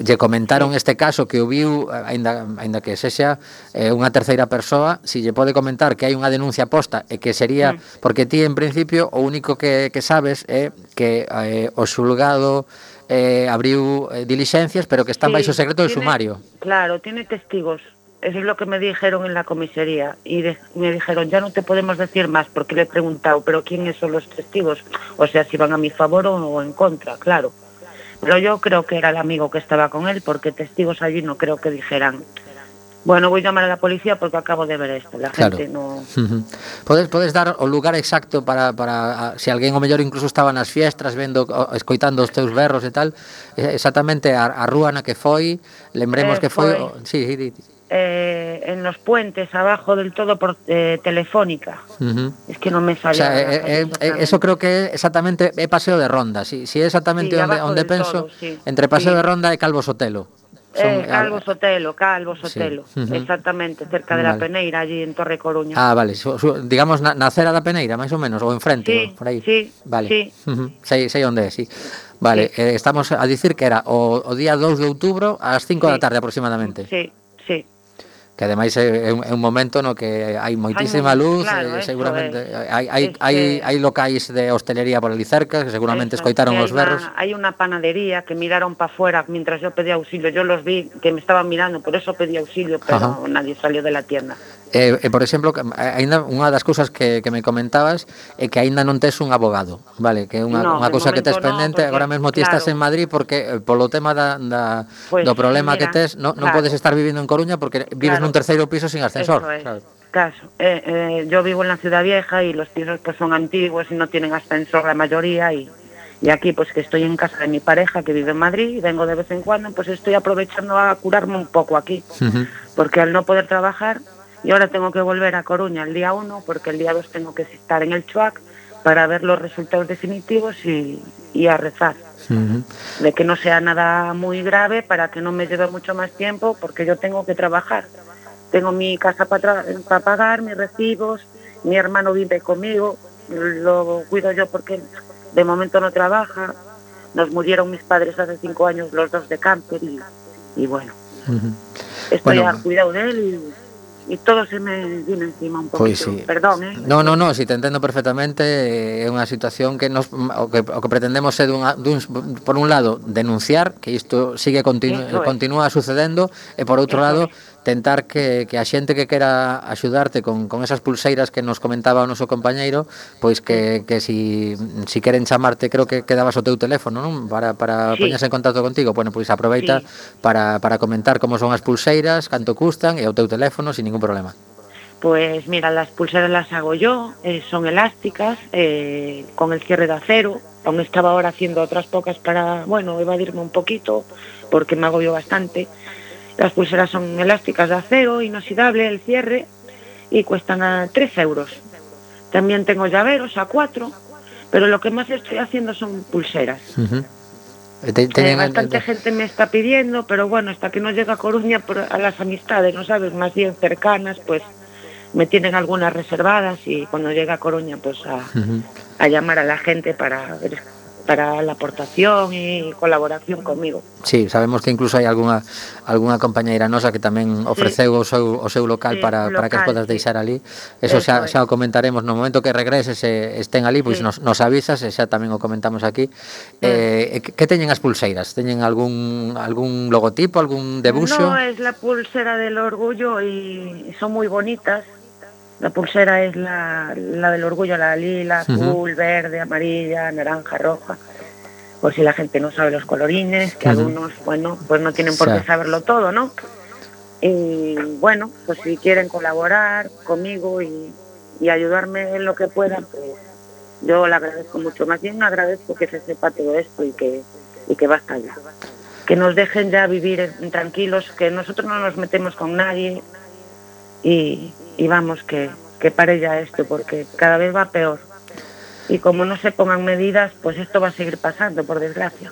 lle comentaron este caso que o viu aínda aínda que sexa eh, unha terceira persoa, si lle pode comentar que hai unha denuncia posta e que sería mm. porque ti en principio o único que que sabes é que eh, o xulgado eh, abriu eh, dilixencias, pero que están sí, baixo secreto de sumario. Claro, tiene testigos. Eso es lo que me dijeron en la comisaría. Y de, me dijeron, ya no te podemos decir más, porque le he preguntado, pero ¿quiénes son los testigos? O sea, si van a mi favor o, o en contra, claro. Pero yo creo que era el amigo que estaba con él, porque testigos allí no creo que dijeran bueno, voy a llamar a la policía porque acabo de ver esto. La claro. gente no... podes, podes dar o lugar exacto para, para a, se si alguén o mellor incluso estaba nas fiestras vendo, o, escoitando os teus berros e tal, exactamente a, a rúa na que foi, lembremos eh, que foi... foi o, sí, sí, sí eh, en los puentes abajo del todo por eh, telefónica. Uh -huh. Es que no me sale. O sea, eh, eh, eh, eso creo que exactamente he paseo de ronda. Si, si es exactamente sí, donde, donde penso, todo, sí. entre paseo sí. de ronda y Calvo Sotelo. Son, Calvo Sotelo, Calvo Sotelo, uh -huh. exactamente, cerca de vale. la Peneira, allí en Torre Coruña. Ah, vale, su, su, digamos na, na cera da Peneira, máis ou menos, ou enfrente, sí, ¿no? por aí. Sí, vale. Sí. Uh sei, sei onde é, sí. Vale, sí. Eh, estamos a dicir que era o, o día 2 de outubro ás 5 sí. da tarde aproximadamente. Sí, sí que ademais é, un, é un momento no que hai moitísima luz, claro, eh, seguramente es. hai hai este... hai hai locais de hostelería por ali cerca, que seguramente eso, escoitaron que os berros. Hai unha panadería que miraron para fuera mientras yo pedía auxilio, yo los vi que me estaban mirando, por eso pedí auxilio, pero Ajá. nadie salió de la tienda. E, e por exemplo, ainda unha das cousas que, que me comentabas é que aínda non tes un abogado, vale? Que é unha, no, unha cousa que tes no, pendente, porque, agora mesmo ti claro. estás en Madrid porque eh, polo tema da, da pues, do problema mira, que tes, no, claro. non podes estar vivindo en Coruña porque vives claro. nun terceiro piso sin ascensor. Eso es. Claro. Caso, eh, eh, yo vivo en la ciudad vieja y los pisos pues son antiguos y no tienen ascensor la mayoría y, y aquí pues que estoy en casa de mi pareja que vive en Madrid y vengo de vez en cuando pues estoy aprovechando a curarme un poco aquí uh -huh. porque al no poder trabajar y ahora tengo que volver a Coruña el día 1 porque el día 2 tengo que estar en el CHUAC para ver los resultados definitivos y, y a rezar de que no sea nada muy grave para que no me lleve mucho más tiempo porque yo tengo que trabajar. Tengo mi casa para pagar, mis recibos, mi hermano vive conmigo, lo cuido yo porque de momento no trabaja. Nos murieron mis padres hace cinco años, los dos de cáncer y, y bueno, estoy Bueno. a cuidado de él y, e todo se me vino encima un pouco. Pois sí. Perdón, eh? No, no, no, si te entendo perfectamente, eh, é unha situación que nos o que, o que pretendemos é dunha, dun, por un lado denunciar que isto sigue continu, Eso é. continúa sucedendo e por outro Eso lado é tentar que, que a xente que quera axudarte con, con esas pulseiras que nos comentaba o noso compañeiro, pois que, que si, si queren chamarte, creo que quedabas o teu teléfono, non? Para, para sí. poñerse en contacto contigo. Bueno, pois aproveita sí. para, para comentar como son as pulseiras, canto custan e o teu teléfono sin ningún problema. Pues mira, las pulseras las hago yo, eh, son elásticas, eh, con el cierre de acero, aún estaba ahora haciendo otras pocas para, bueno, evadirme un poquito, porque me agobio bastante. Las pulseras son elásticas de acero, inoxidable, el cierre, y cuestan a 3 euros. También tengo llaveros a 4, pero lo que más estoy haciendo son pulseras. Te- Eh, teñen- bastante gente me está pidiendo, pero bueno, hasta que no llega a Coruña por- a las amistades, ¿no sabes? Más bien cercanas, pues me tienen algunas reservadas y cuando llega a Coruña, pues a llamar a la gente para ver- para la aportación e colaboración comigo. Sí, sabemos que incluso hai algunha algunha compañeira nosa que tamén ofreceu sí. o seu o seu local sí, para local, para que as podas deixar ali. Eso, Eso xa, xa o comentaremos no momento que regreses e estén ali, pois sí. nos, nos avisas e xa tamén o comentamos aquí. Sí. Eh, que teñen as pulseiras? Teñen algún algún logotipo, algún debuxo? No, es la pulsera del orgullo y son moi bonitas. La pulsera es la, la del orgullo, la lila, azul, verde, amarilla, naranja, roja. Por si la gente no sabe los colorines, que algunos, bueno, pues no tienen por qué saberlo todo, ¿no? Y bueno, pues si quieren colaborar conmigo y, y ayudarme en lo que puedan, pues yo le agradezco mucho. Más bien agradezco que se sepa todo esto y que, y que basta ya. Que nos dejen ya vivir tranquilos, que nosotros no nos metemos con nadie y, y vamos, que, que pare ya esto, porque cada vez va peor. Y como no se pongan medidas, pues esto va a seguir pasando, por desgracia.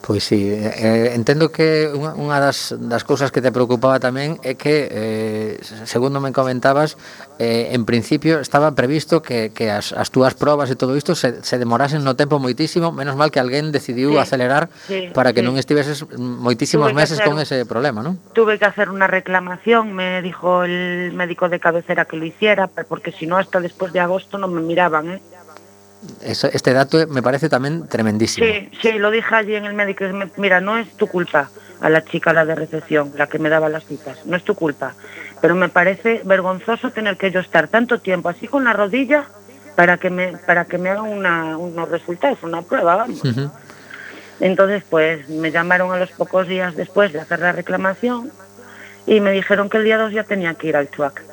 Pois sí, eh, entendo que unha, unha das, das cousas que te preocupaba tamén é que, eh, segundo me comentabas, eh, en principio estaba previsto que, que as, as túas probas e todo isto se, se demorasen no tempo moitísimo, menos mal que alguén decidiu sí, acelerar sí, para que sí. non estiveses moitísimos Tuve meses hacer, con ese problema, non? Tuve que hacer unha reclamación, me dijo el médico de cabecera que lo hiciera, porque si no hasta despois de agosto non me miraban, eh? Eso, este dato me parece tamén tremendísimo. Sí, sí, lo dije allí en el médico. Mira, no es tu culpa a la chica, la de recepción, la que me daba las citas. No es tu culpa. Pero me parece vergonzoso tener que yo estar tanto tiempo así con la rodilla para que me, para que me hagan una, unos resultados, una prueba, vamos. Entonces, pues me llamaron a los pocos días después de hacer la reclamación y me dijeron que el día 2 ya tenía que ir al chuac.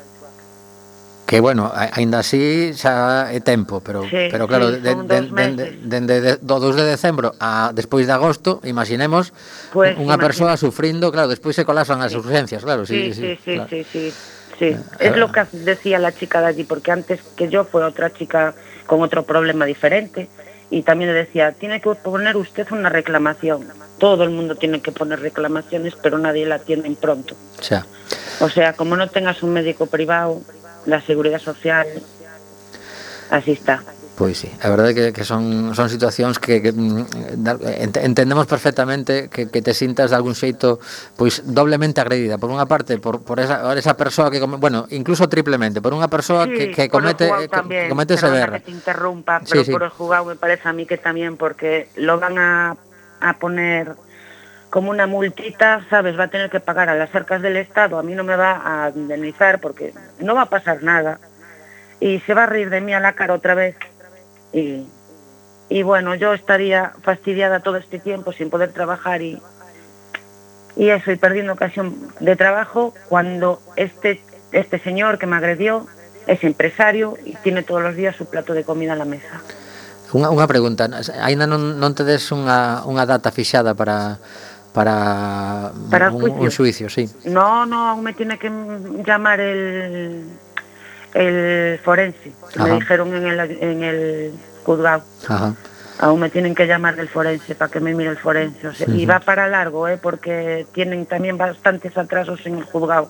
que bueno, aínda así xa é tempo, pero sí, pero claro, sí, dende de, de, de, do 2 de decembro a despois de agosto, imaginemos pues, unha persoa sufrindo, claro, despois se colapsan as sí. urgencias, claro, sí, sí, sí, sí, claro. sí, sí, sí. Uh, es lo que decía la chica de allí, porque antes que yo fue otra chica con otro problema diferente y también le decía, tiene que poner usted una reclamación. Todo el mundo tiene que poner reclamaciones, pero nadie la atiende pronto. O sea, o sea como no tengas un médico privado, la seguridad social, así está. Pois sí, a verdade que, que son, son situacións que, que mm, ent- entendemos perfectamente que, que te sintas de algún xeito pois doblemente agredida. Por unha parte, por, por esa, por esa persoa que, come, bueno, incluso triplemente, por unha persoa que, que el comete, que, también, que comete ese berra. que te interrumpa, Sí, pero sí. por el jugado me parece a mí que también, porque lo van a, a poner como una multita, ¿sabes? Va a tener que pagar a las arcas del Estado, a mí no me va a indemnizar porque no va a pasar nada. Y se va a reír de mí a la cara otra vez. Y, bueno, yo estaría fastidiada todo este tiempo sin poder trabajar y, y eso, y perdiendo ocasión de trabajo cuando este, este señor que me agredió es empresario y tiene todos los días su plato de comida en la mesa. Unha, unha pregunta, aínda non, non tedes unha data fixada para para, Para un, juicio. un sí. No, no, aún me tiene que llamar el, el forense, que me dijeron en el, en el juzgado. Ajá. Aún me tienen que llamar del forense para que me mire el forense. o sea, Y va para largo, ¿eh? porque tienen también bastantes atrasos en el juzgado.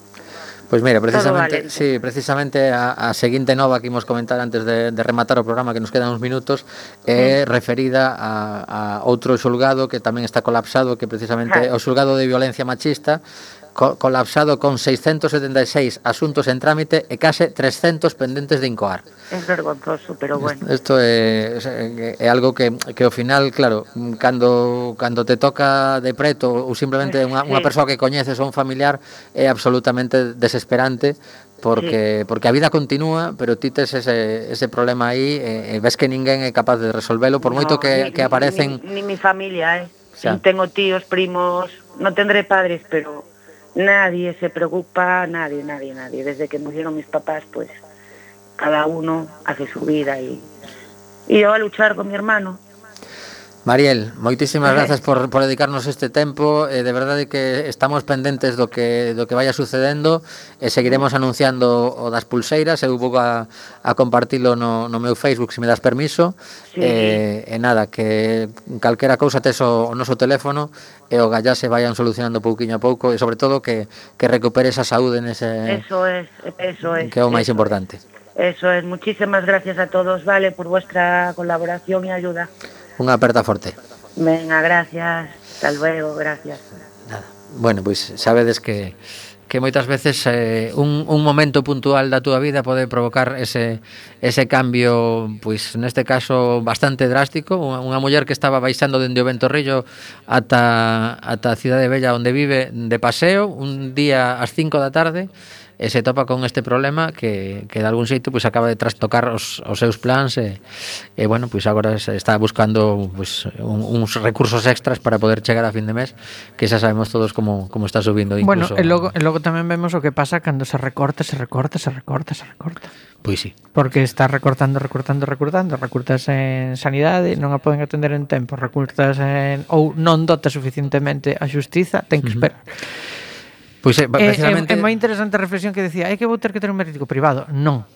Pois mira, precisamente, sí, precisamente a, a seguinte nova que imos comentar antes de, de rematar o programa que nos quedan uns minutos é mm. referida a, a outro xulgado que tamén está colapsado que precisamente é o xulgado de violencia machista co colapsado con 676 asuntos en trámite e case 300 pendentes de incoar. É vergonzoso, pero bueno. Isto é, é algo que, que ao final, claro, cando, cando te toca de preto ou simplemente unha, unha persoa que coñeces ou un familiar é absolutamente desesperante porque sí. porque a vida continúa, pero ti tes ese, ese problema aí e, e ves que ninguén é capaz de resolvelo por no, moito que, ni, que aparecen ni, ni, ni mi familia, eh. O sea, tengo tíos, primos, non tendré padres, pero nadie se preocupa, nadie, nadie, nadie. Desde que murieron mis papás, pues cada uno hace su vida y, y yo a luchar con mi hermano. Mariel, moitísimas grazas por, por dedicarnos este tempo. Eh, De verdade que estamos pendentes do que, do que vaya sucedendo e eh, Seguiremos anunciando o das pulseiras. Eu vou a, a compartilo no, no meu Facebook se me das permiso. Sí. eh, E nada, que calquera cousa tes o, o noso teléfono E o gallá se vayan solucionando pouquiño a pouco E sobre todo que, que recuperes a saúde nese... Eso es, eso es Que é o máis importante. Eso es, muchísimas gracias a todos, vale, por vuestra colaboración e ayuda. Unha aperta forte. Venga, gracias. Hasta luego, gracias. Nada. Bueno, pois pues, sabedes que que moitas veces eh, un, un momento puntual da túa vida pode provocar ese, ese cambio, pois neste caso bastante drástico, unha, unha muller que estaba baixando dende o Ventorrillo ata, ata a Cidade Bella onde vive de paseo, un día ás 5 da tarde, e se topa con este problema que, que de algún xeito pois, acaba de trastocar os, os seus plans e, e bueno, pois agora se está buscando pois, un, uns recursos extras para poder chegar a fin de mes que xa sabemos todos como, como está subindo incluso. Bueno, e logo, e logo tamén vemos o que pasa cando se recorta, se recorta, se recorta, se recorta. Pois sí. Porque está recortando, recortando, recortando, recortas en sanidade, non a poden atender en tempo, recortas en ou non dota suficientemente a xustiza, ten que esperar. Uh -huh. Pois é, é, é, eh, eh, é moi interesante a reflexión que decía, é que vou ter que ter un médico privado. Non,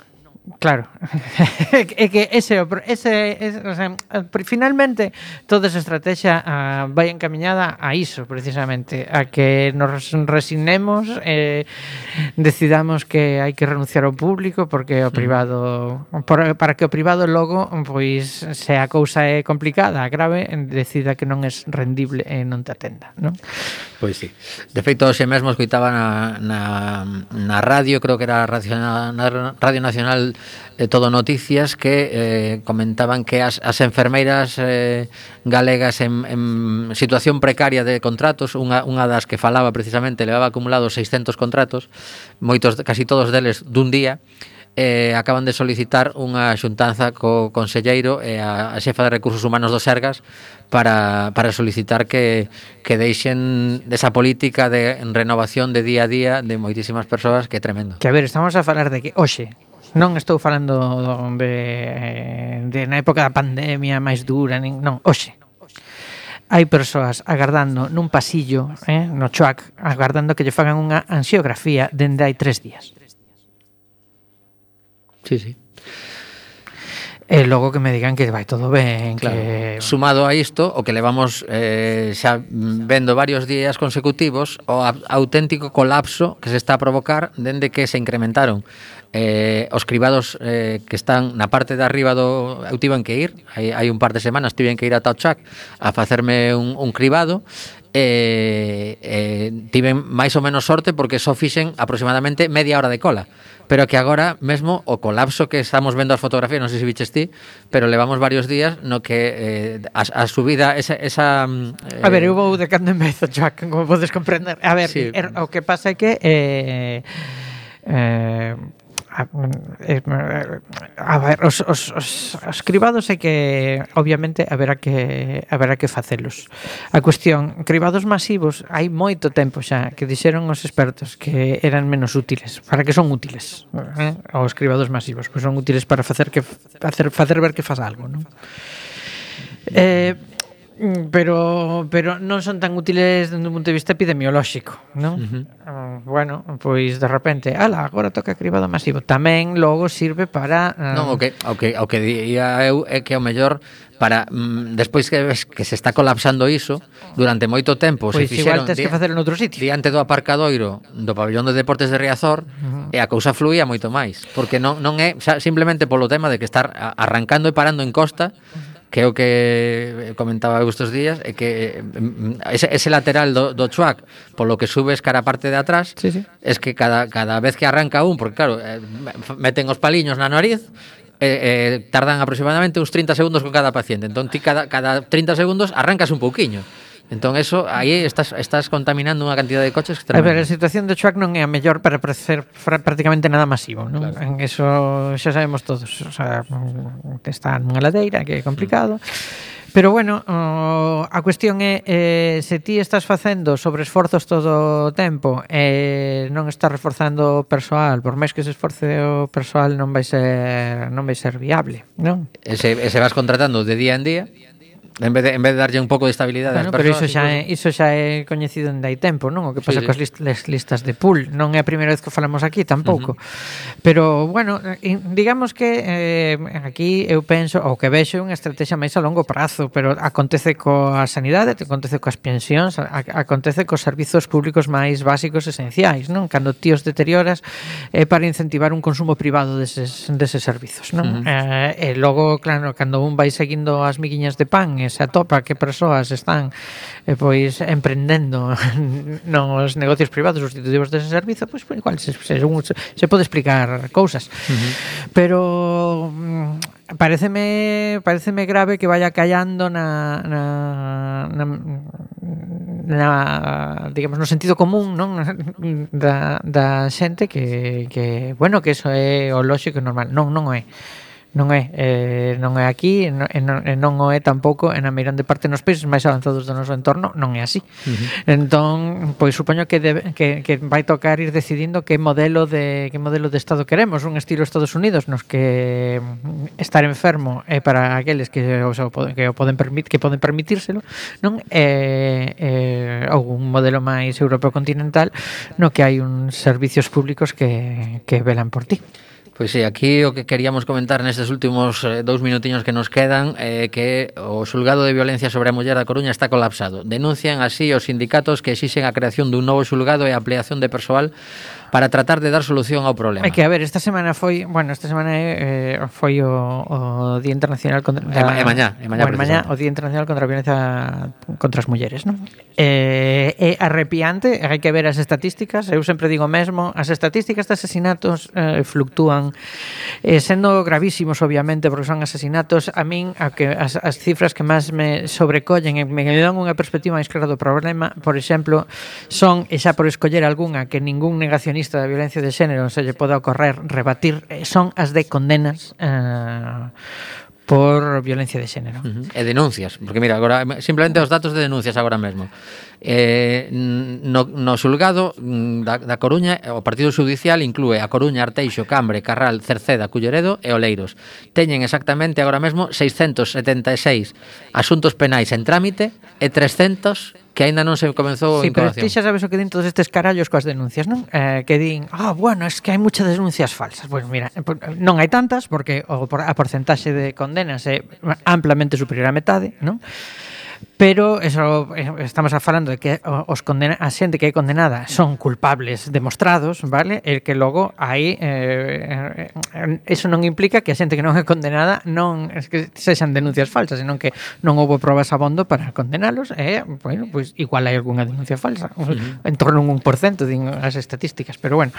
Claro, é que ese, ese, ese o sea, finalmente toda esa estrategia ah, vai encaminhada a iso precisamente, a que nos resignemos eh, decidamos que hai que renunciar ao público porque o mm. privado por, para que o privado logo pois se a cousa é complicada, grave, decida que non é rendible e non te atenda, non? Pois sí. De feito, hoxe mesmo escoitaba na, na, na radio, creo que era Radio, na, Radio Nacional de eh, Todo Noticias que eh, comentaban que as, as enfermeiras eh, galegas en, en situación precaria de contratos, unha, unha das que falaba precisamente, levaba acumulados 600 contratos, moitos casi todos deles dun día, eh, acaban de solicitar unha xuntanza co conselleiro e a, a xefa de recursos humanos do Sergas para, para solicitar que, que deixen desa política de renovación de día a día de moitísimas persoas que é tremendo. Que a ver, estamos a falar de que hoxe Non estou falando de, de na época da pandemia máis dura, nin, non, hoxe. Hai persoas agardando nun pasillo, eh, no choac, agardando que lle fagan unha ansiografía dende hai tres días. Sí, sí e logo que me digan que vai todo ben claro. que... sumado a isto o que levamos eh, xa vendo varios días consecutivos o auténtico colapso que se está a provocar dende que se incrementaron eh, os cribados eh, que están na parte de arriba do eu tiven que ir hai, hai un par de semanas tiven que ir a Tauchac a facerme un, un cribado eh, eh, tiven máis ou menos sorte porque só fixen aproximadamente media hora de cola pero que agora mesmo o colapso que estamos vendo as fotografías, non sei se viches ti, pero levamos varios días no que eh, a, a subida esa, esa eh... A ver, eh, eu vou de cando en vez, Joac, como podes comprender. A ver, sí. er, o que pasa é que eh, eh, a, a ver, os, os, os, os cribados é que obviamente haberá que haberá que facelos. A cuestión, cribados masivos, hai moito tempo xa que dixeron os expertos que eran menos útiles, para que son útiles, eh? os cribados masivos, pois son útiles para facer que facer facer ver que faz algo, non? Eh, pero pero non son tan útiles dende un punto de vista epidemiolóxico, non? Uh ah, -huh bueno, pois de repente, ala, agora toca cribado masivo. Tamén logo sirve para uh... Non, o que o que o que diría eu é que o mellor para mm, despois que ves que se está colapsando iso durante moito tempo pois se fixeron igual tens que facer en outro sitio diante do aparcadoiro do pabellón de deportes de Riazor uh -huh. e a cousa fluía moito máis porque non non é xa, simplemente polo tema de que estar arrancando e parando en costa uh -huh que é o que comentaba eu estes días, é que mm, mm, ese, ese lateral do, do chuac, polo que subes cara a parte de atrás, sí, sí. es que cada, cada vez que arranca un, porque claro, eh, meten os paliños na nariz, eh, eh, tardan aproximadamente uns 30 segundos con cada paciente. Entón, ti cada, cada 30 segundos arrancas un pouquiño. Entón, eso, aí estás, estás contaminando unha cantidad de coches que A ver, a situación do Chuac non é a mellor para ofrecer prácticamente nada masivo, non? Claro. En eso xa sabemos todos, o sea, que está nunha ladeira, que é complicado. Mm. Pero bueno, o, a cuestión é eh, se ti estás facendo sobreesforzos todo o tempo e eh, non estás reforzando o persoal, por máis que se esforce o persoal non vai ser non vai ser viable, non? E se, e se vas contratando de día en día, En vez de, en vez de darlle un pouco de estabilidade bueno, Pero iso xa, é, iso xa é coñecido en dai tempo, non? O que pasa sí, sí. cos list, les listas de pool. Non é a primeira vez que falamos aquí, tampouco. Uh -huh. Pero, bueno, digamos que eh, aquí eu penso, o que vexo é unha estrategia máis a longo prazo, pero acontece coa sanidade, acontece coas pensións, acontece cos servizos públicos máis básicos esenciais, non? Cando ti os deterioras é eh, para incentivar un consumo privado deses, deses servizos, non? Uh -huh. eh, e logo, claro, cando un vai seguindo as miguiñas de pan e se atopa que persoas están eh, pois emprendendo nos negocios privados sustitutivos dese servizo, pois pues, igual se, se, se pode explicar cousas. Uh -huh. Pero mm, pareceme pareceme grave que vaya callando na, na, na na, digamos, no sentido común, non, da, da xente que, que, bueno, que eso é o lógico e normal. Non, non é non é, eh, non é aquí, non, non, non o é tampouco en a meirande parte nos países máis avanzados do noso entorno, non é así. Uh -huh. Entón, pois supoño que, debe, que, que vai tocar ir decidindo que modelo de que modelo de estado queremos, un estilo Estados Unidos nos que mm, estar enfermo é para aqueles que o, sea, que o poden permit, que poden permitírselo, non é eh, eh, ou un modelo máis europeo continental no que hai uns servicios públicos que que velan por ti. Pois sí, aquí o que queríamos comentar nestes últimos eh, dous minutiños que nos quedan é eh, que o xulgado de violencia sobre a muller da Coruña está colapsado. Denuncian así os sindicatos que exixen a creación dun novo xulgado e a ampliación de persoal para tratar de dar solución ao problema. É que, a ver, esta semana foi, bueno, esta semana eh, foi o, o Día Internacional contra... É, e, e mañá, é mañá, bueno, mañá o Día Internacional contra a Violencia contra as Mulleres, non? Eh, é arrepiante, hai que ver as estatísticas, eu sempre digo mesmo, as estatísticas de asesinatos eh, fluctúan, eh, sendo gravísimos, obviamente, porque son asesinatos, a min, a que, as, as cifras que máis me sobrecollen e me dan unha perspectiva máis clara do problema, por exemplo, son, e xa por escoller algunha, que ningún negacionista feminista da violencia de xénero se lle poda ocorrer rebatir eh, son as de condenas eh, por violencia de xénero. Uh -huh. E denuncias, porque mira, agora simplemente os datos de denuncias agora mesmo. Eh, no, no xulgado mm, da, da Coruña, o Partido Judicial inclúe a Coruña, Arteixo, Cambre, Carral, Cerceda, Culleredo e Oleiros. Teñen exactamente agora mesmo 676 asuntos penais en trámite e 300 que aínda non se comenzou sí, a incoación. Pero ti xa sabes o que din todos estes carallos coas denuncias, non? Eh, que din, ah, oh, bueno, es que hai muchas denuncias falsas. Pois pues mira, eh, non hai tantas, porque o, a porcentaxe de condenas condenas é amplamente superior á metade, non? pero eso eh, estamos a falando de que os condena, a xente que é condenada son culpables demostrados, vale? E que logo aí eh, eh, eso non implica que a xente que non é condenada non es que sexan denuncias falsas, senón que non houve probas abondo para condenalos e, eh, bueno, pois pues, igual hai algunha denuncia falsa, uh -huh. en torno a un 1% din as estatísticas, pero bueno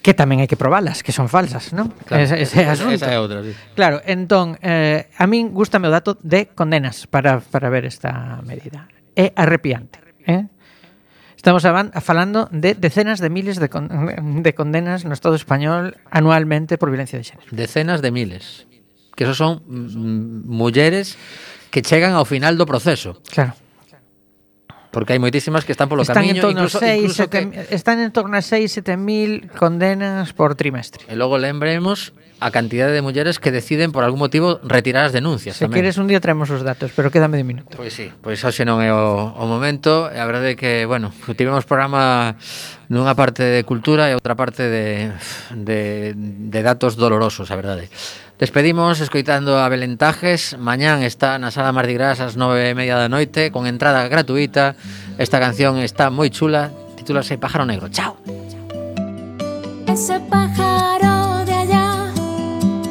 que tamén hai que probalas, que son falsas, non? Claro, ese, ese asunto. Esa é outra, sí. Claro, entón, eh, a min gustame o dato de condenas para, para ver esta medida. É arrepiante, eh? Estamos falando de decenas de miles de, con, de condenas no Estado español anualmente por violencia de xénero. Decenas de miles. Que eso son mm, mm, mulleres que chegan ao final do proceso. Claro. Porque hai moitísimas que están polo están camiño. En torno incluso, 6, incluso 7, que... Están en torno a 6-7 mil condenas por trimestre. E logo lembremos a cantidade de mulleres que deciden por algún motivo retirar as denuncias. Se tamén. queres un día traemos os datos, pero quédame de minuto. Pois sí, pois hoxe non é o, o momento, e a verdade é que, bueno, tivemos programa nunha parte de cultura e outra parte de, de, de datos dolorosos, a verdade. Despedimos escoitando a Belentajes Mañán está na sala Mardi Gras ás nove e media da noite Con entrada gratuita Esta canción está moi chula Titúlase Pájaro Negro Chao Ese pájaro